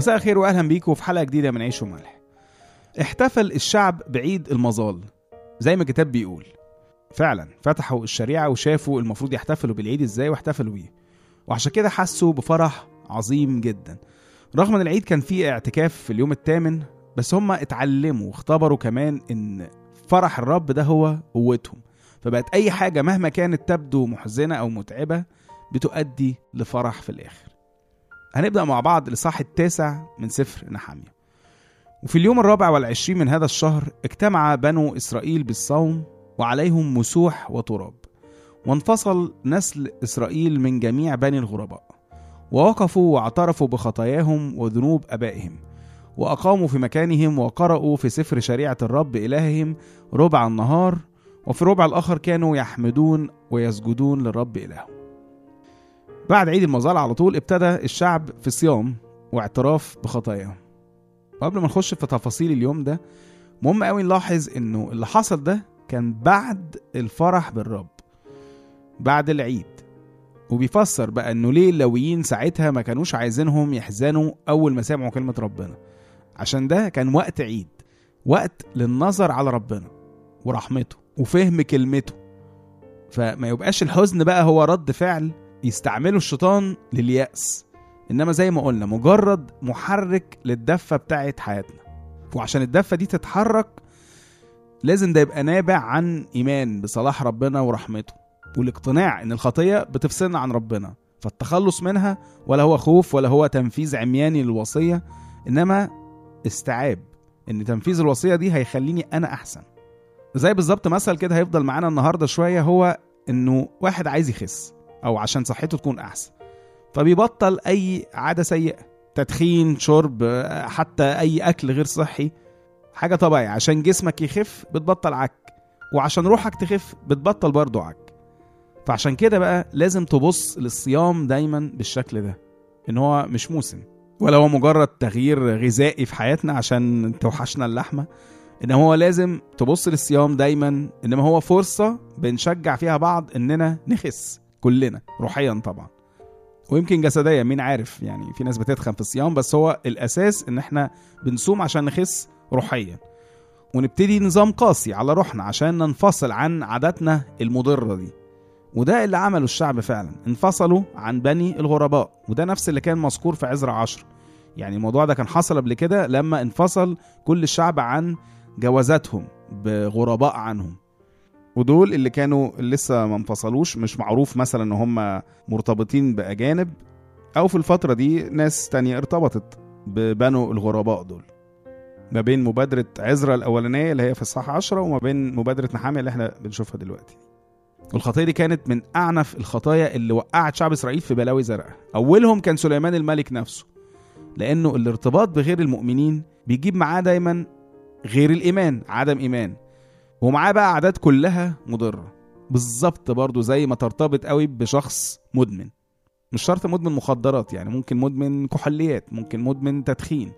مساء الخير واهلا بيكم في حلقة جديدة من عيش وملح. احتفل الشعب بعيد المظال زي ما الكتاب بيقول. فعلا فتحوا الشريعة وشافوا المفروض يحتفلوا بالعيد إزاي واحتفلوا بيه. وعشان كده حسوا بفرح عظيم جدا. رغم إن العيد كان فيه اعتكاف في اليوم الثامن بس هم اتعلموا واختبروا كمان إن فرح الرب ده هو قوتهم. فبقت أي حاجة مهما كانت تبدو محزنة أو متعبة بتؤدي لفرح في الآخر. هنبدأ مع بعض الإصحاح التاسع من سفر نحمية وفي اليوم الرابع والعشرين من هذا الشهر اجتمع بنو إسرائيل بالصوم وعليهم مسوح وتراب وانفصل نسل إسرائيل من جميع بني الغرباء ووقفوا واعترفوا بخطاياهم وذنوب أبائهم وأقاموا في مكانهم وقرأوا في سفر شريعة الرب إلههم ربع النهار وفي الربع الآخر كانوا يحمدون ويسجدون للرب إلههم بعد عيد المظال على طول ابتدى الشعب في صيام واعتراف بخطاياهم وقبل ما نخش في تفاصيل اليوم ده مهم قوي نلاحظ إنه اللي حصل ده كان بعد الفرح بالرب بعد العيد. وبيفسر بقى إنه ليه اللويين ساعتها ما كانوش عايزينهم يحزنوا أول ما سمعوا كلمة ربنا. عشان ده كان وقت عيد وقت للنظر على ربنا ورحمته وفهم كلمته. فما يبقاش الحزن بقى هو رد فعل يستعمله الشيطان لليأس. إنما زي ما قلنا مجرد محرك للدفة بتاعت حياتنا. وعشان الدفة دي تتحرك لازم ده يبقى نابع عن إيمان بصلاح ربنا ورحمته. والاقتناع إن الخطية بتفصلنا عن ربنا. فالتخلص منها ولا هو خوف ولا هو تنفيذ عمياني للوصية إنما استيعاب إن تنفيذ الوصية دي هيخليني أنا أحسن. زي بالظبط مثل كده هيفضل معانا النهارده شوية هو إنه واحد عايز يخس. أو عشان صحته تكون أحسن. فبيبطل أي عادة سيئة تدخين شرب حتى أي أكل غير صحي حاجة طبيعية. عشان جسمك يخف بتبطل عك. وعشان روحك تخف بتبطل برضه عك. فعشان كده بقى لازم تبص للصيام دايما بالشكل ده إن هو مش موسم. ولا هو مجرد تغيير غذائي في حياتنا عشان توحشنا اللحمة. إنما هو لازم تبص للصيام دايما إنما هو فرصة بنشجع فيها بعض إننا نخس. كلنا روحيا طبعا. ويمكن جسديا مين عارف؟ يعني في ناس بتتخن في الصيام بس هو الأساس إن إحنا بنصوم عشان نخس روحيا. ونبتدي نظام قاسي على روحنا عشان ننفصل عن عاداتنا المضرة دي. وده اللي عمله الشعب فعلا. انفصلوا عن بني الغرباء. وده نفس اللي كان مذكور في عزرا عشر. يعني الموضوع ده كان حصل قبل كده لما انفصل كل الشعب عن جوازاتهم بغرباء عنهم. ودول اللي كانوا لسه ما انفصلوش مش معروف مثلا إن هم مرتبطين بأجانب أو في الفترة دي ناس تانية ارتبطت ببنو الغرباء دول. ما بين مبادرة عزرا الأولانية اللي هي في الصح عشرة وما بين مبادرة نحامية اللي إحنا بنشوفها دلوقتي. والخطية دي كانت من أعنف الخطايا اللي وقعت شعب إسرائيل في بلاوي زرقاء. أولهم كان سليمان الملك نفسه لأنه الارتباط بغير المؤمنين بيجيب معاه دايما غير الإيمان عدم إيمان. ومعاه بقى عادات كلها مضرة. بالظبط برضو زي ما ترتبط قوي بشخص مدمن. مش شرط مدمن مخدرات يعني ممكن مدمن كحوليات ممكن مدمن تدخين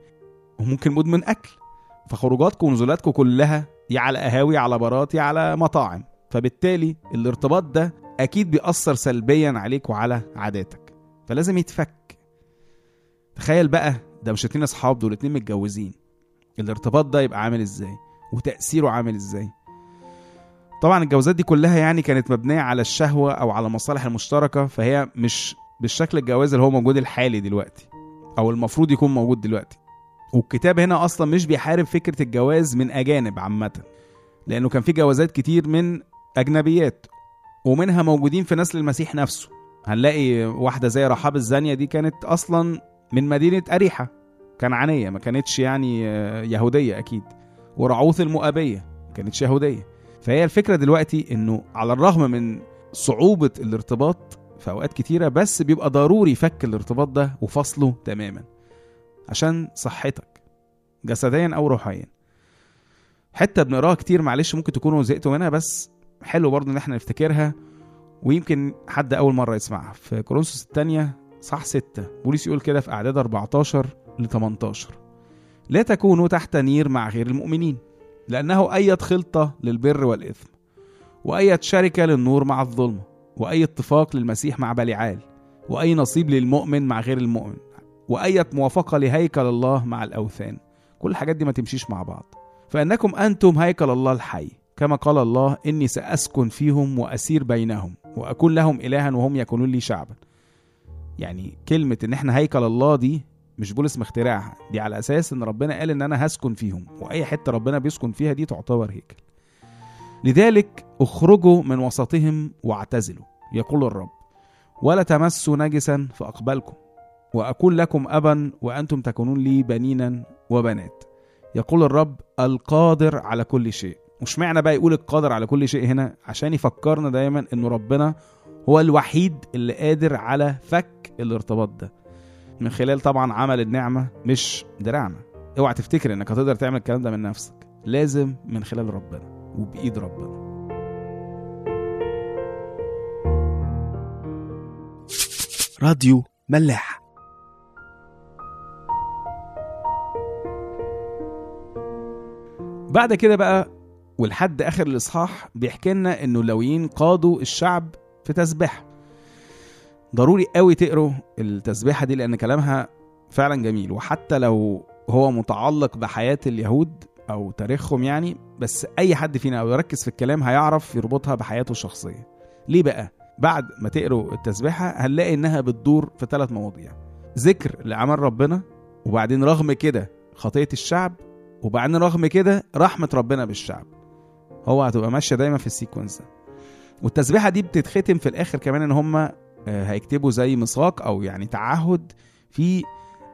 وممكن مدمن أكل. فخروجاتكم ونزولاتكم كلها يا على قهاوي على بارات يا على مطاعم. فبالتالي الارتباط ده أكيد بيأثر سلبيا عليك وعلى عاداتك. فلازم يتفك. تخيل بقى ده مش اتنين أصحاب دول اتنين متجوزين. الارتباط ده يبقى عامل إزاي؟ وتأثيره عامل إزاي؟ طبعا الجوازات دي كلها يعني كانت مبنية على الشهوة أو على المصالح المشتركة فهي مش بالشكل الجواز اللي هو موجود الحالي دلوقتي أو المفروض يكون موجود دلوقتي. والكتاب هنا أصلا مش بيحارب فكرة الجواز من أجانب عامة لأنه كان في جوازات كتير من أجنبيات ومنها موجودين في نسل المسيح نفسه. هنلاقي واحدة زي رحاب الزانية دي كانت أصلا من مدينة أريحة كنعانية ما كانتش يعني يهودية أكيد ورعوث المؤابية ما كانتش يهودية. فهي الفكرة دلوقتي إنه على الرغم من صعوبة الارتباط في أوقات كتيرة بس بيبقى ضروري فك الارتباط ده وفصله تماما عشان صحتك جسديا أو روحيا. حتة بنقراها كتير معلش ممكن تكونوا زهقتوا منها بس حلو برضه إن إحنا نفتكرها ويمكن حد أول مرة يسمعها. في كورنثوس الثانية صح ستة بوليس يقول كده في أعداد 14 ل 18 لا تكونوا تحت نير مع غير المؤمنين. لأنه أية خلطة للبر والإثم وأية شركة للنور مع الظلمة وأي اتفاق للمسيح مع بليعال وأي نصيب للمؤمن مع غير المؤمن وأية موافقة لهيكل الله مع الأوثان. كل الحاجات دي ما تمشيش مع بعض. فإنكم أنتم هيكل الله الحي كما قال الله إني سأسكن فيهم وأسير بينهم وأكون لهم إلها وهم يكونون لي شعبا. يعني كلمة إن إحنا هيكل الله دي مش بولس مخترعها. دي على أساس إن ربنا قال إن أنا هسكن فيهم وأي حتة ربنا بيسكن فيها دي تعتبر هيكل. لذلك اخرجوا من وسطهم واعتزلوا يقول الرب. ولا تمسوا نجسا فأقبلكم وأكون لكم أبا وأنتم تكونون لي بنينا وبنات يقول الرب. القادر على كل شيء. مش معنى بقى يقول القادر على كل شيء هنا عشان يفكرنا دايما انه ربنا هو الوحيد اللي قادر على فك الارتباط ده. من خلال طبعا عمل النعمة مش دراعنا. اوعى تفتكر إنك هتقدر تعمل الكلام ده من نفسك. لازم من خلال ربنا وبإيد ربنا. راديو ملاح. بعد كده بقى ولحد آخر الإصحاح بيحكي لنا إنه اللويين قادوا الشعب في تسبيحه ضروري قوي تقروا التسبيحة دي لأن كلامها فعلا جميل. وحتى لو هو متعلق بحياة اليهود أو تاريخهم يعني بس أي حد فينا أو يركز في الكلام هيعرف يربطها بحياته الشخصية. ليه بقى؟ بعد ما تقروا التسبيحة هنلاقي إنها بتدور في ثلاث مواضيع. ذكر لعمل ربنا وبعدين رغم كده خطية الشعب وبعدين رغم كده رحمة ربنا بالشعب. هو هتبقى ماشية دايما في السيكونس ده. والتسبيحة دي بتتختم في الآخر كمان إن هم هيكتبوا زي ميثاق أو يعني تعهد في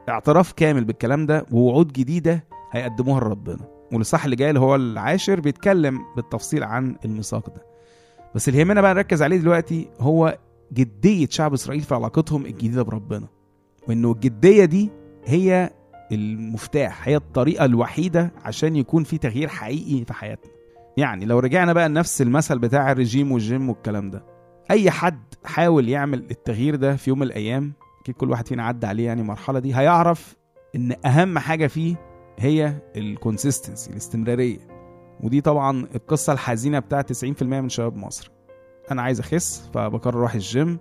اعتراف كامل بالكلام ده ووعود جديدة هيقدموها لربنا. والاصحاح اللي جاي اللي هو العاشر بيتكلم بالتفصيل عن الميثاق ده. بس اللي يهمنا بقى نركز عليه دلوقتي هو جدية شعب إسرائيل في علاقتهم الجديدة بربنا. وإنه الجدية دي هي المفتاح هي الطريقة الوحيدة عشان يكون في تغيير حقيقي في حياتنا. يعني لو رجعنا بقى لنفس المثل بتاع الرجيم والجيم والكلام ده. أي حد حاول يعمل التغيير ده في يوم من الأيام أكيد كل واحد فينا عدى عليه يعني المرحلة دي هيعرف إن أهم حاجة فيه هي ال consistency الاستمرارية. ودي طبعا القصة الحزينة بتاعت 90% من شباب مصر. أنا عايز أخس فبقرر أروح الجيم.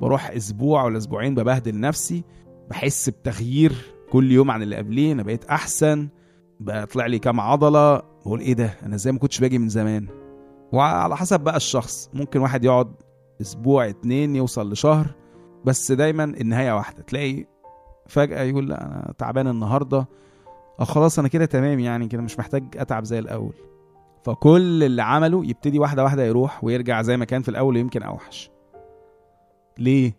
بروح أسبوع ولا أسبوعين ببهدل نفسي. بحس بتغيير كل يوم عن اللي قبليه أنا بقيت أحسن. بطلع لي كام عضلة. بقول إيه ده؟ أنا إزاي ما كنتش باجي من زمان؟ وعلى حسب بقى الشخص. ممكن واحد يقعد أسبوع اتنين يوصل لشهر بس دايما النهاية واحدة. تلاقي فجأة يقول لا أنا تعبان النهارده. آه خلاص أنا كده تمام يعني كده مش محتاج أتعب زي الأول. فكل اللي عمله يبتدي واحدة واحدة يروح ويرجع زي ما كان في الأول يمكن أوحش. ليه؟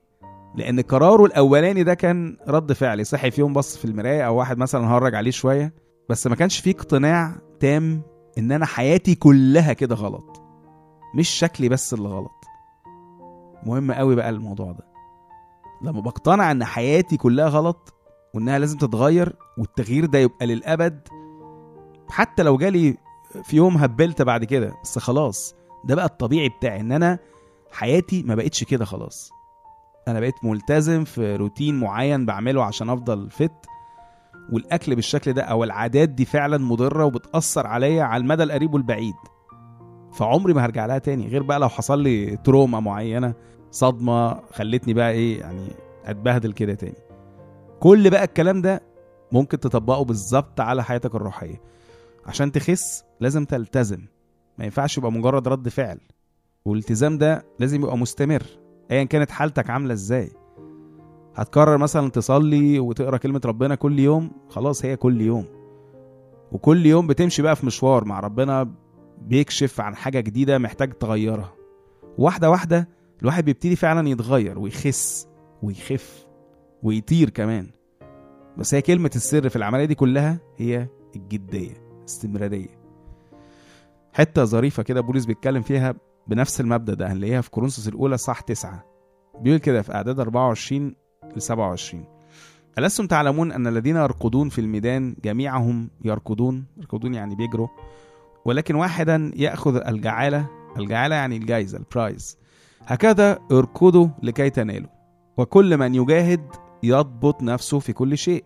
لأن قراره الأولاني ده كان رد فعلي صحي في يوم بص في المراية أو واحد مثلا هرج عليه شوية. بس ما كانش فيه اقتناع تام إن أنا حياتي كلها كده غلط. مش شكلي بس اللي غلط. مهم قوي بقى الموضوع ده. لما بقتنع إن حياتي كلها غلط وإنها لازم تتغير والتغيير ده يبقى للأبد حتى لو جالي في يوم هبلت بعد كده بس خلاص ده بقى الطبيعي بتاعي إن أنا حياتي ما بقتش كده خلاص. أنا بقيت ملتزم في روتين معين بعمله عشان أفضل فت والأكل بالشكل ده أو العادات دي فعلا مضرة وبتأثر عليا على المدى القريب والبعيد. فعمري ما هرجع لها تاني غير بقى لو حصل لي تروما معينة صدمة خلتني بقى إيه يعني أتبهدل كده تاني. كل بقى الكلام ده ممكن تطبقه بالظبط على حياتك الروحية. عشان تخس لازم تلتزم. ما ينفعش يبقى مجرد رد فعل. والالتزام ده لازم يبقى مستمر ايا كانت حالتك عاملة إزاي. هتكرر مثلا تصلي وتقرأ كلمة ربنا كل يوم خلاص هي كل يوم. وكل يوم بتمشي بقى في مشوار مع ربنا بيكشف عن حاجة جديدة محتاج تغيرها. واحدة واحدة الواحد بيبتدي فعلا يتغير ويخس ويخف ويطير كمان. بس هي كلمة السر في العملية دي كلها هي الجدية استمراريه حتة ظريفة كده بولس بيتكلم فيها بنفس المبدأ ده هنلاقيها في كورنثوس الأولى صح تسعة. بيقول كده في أعداد 24 ل 27 ألستم تعلمون أن الذين يرقدون في الميدان جميعهم يركضون يركضون يعني بيجروا ولكن واحدا يأخذ الجعالة. الجعالة يعني الجايزة البرايز هكذا اركضوا لكي تنالوا. وكل من يجاهد يضبط نفسه في كل شيء.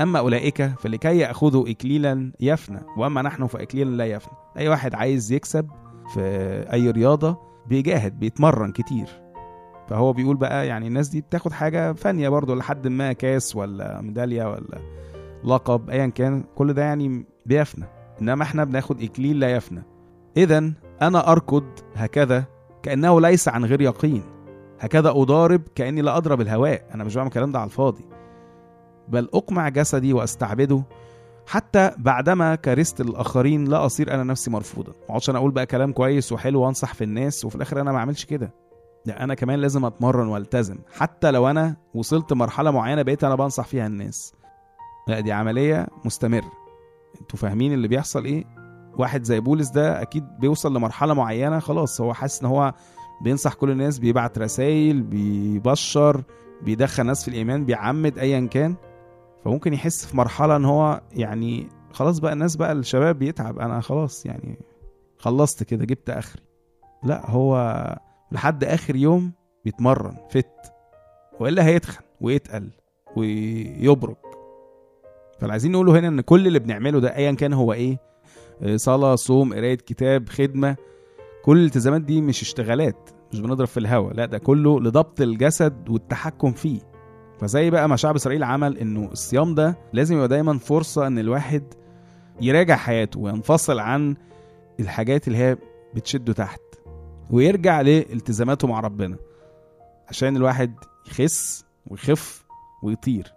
أما أولئك فلكي يأخذوا إكليلا يفنى. وأما نحن فإكليلا لا يفنى. أي واحد عايز يكسب في أي رياضة بيجاهد بيتمرن كتير. فهو بيقول بقى يعني الناس دي بتاخد حاجة فانية برضه لحد ما كاس ولا ميدالية ولا لقب ايا كان. كل ده يعني بيفنى. إنما إحنا بناخد إكليل لا يفنى. اذا أنا أركض هكذا كأنه ليس عن غير يقين. هكذا أضارب كأني لا أضرب الهواء. أنا مش بعمل الكلام ده على الفاضي. بل أقمع جسدي وأستعبده حتى بعدما كرست الآخرين لا أصير أنا نفسي مرفوضا. ما أقعدش أنا أقول بقى كلام كويس وحلو وأنصح في الناس وفي الآخر أنا ما أعملش كده. لا أنا كمان لازم أتمرن وألتزم. حتى لو أنا وصلت مرحلة معينة بقيت أنا بنصح فيها الناس. لا دي عملية مستمرة. أنتوا فاهمين اللي بيحصل إيه؟ واحد زي بولس ده أكيد بيوصل لمرحلة معينة خلاص هو حاسس إن هو بينصح كل الناس بيبعت رسائل بيبشر بيدخل ناس في الإيمان بيعمد ايا كان. فممكن يحس في مرحلة إن هو يعني خلاص بقى الناس بقى الشباب بيتعب أنا خلاص يعني خلصت كده جبت آخري. لا هو لحد آخر يوم بيتمرن فت وإلا هيتخن ويتقل ويبرك فاللي عايزين نقوله هنا إن كل اللي بنعمله ده ايا كان هو إيه؟ صلاة صوم قراية كتاب خدمة. كل الالتزامات دي مش اشتغالات مش بنضرب في الهوا لا ده كله لضبط الجسد والتحكم فيه. فزي بقى ما شعب إسرائيل عمل إنه الصيام ده لازم يبقى دايما فرصة إن الواحد يراجع حياته وينفصل عن الحاجات اللي هي بتشده تحت ويرجع لالتزاماته مع ربنا عشان الواحد يخس ويخف ويطير.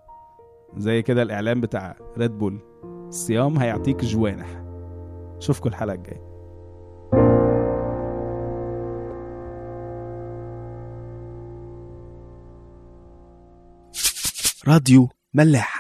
زي كده الإعلان بتاع ريد بول الصيام هيعطيك جوانح. اشوفكم الحلقة الجاية. راديو ملاح.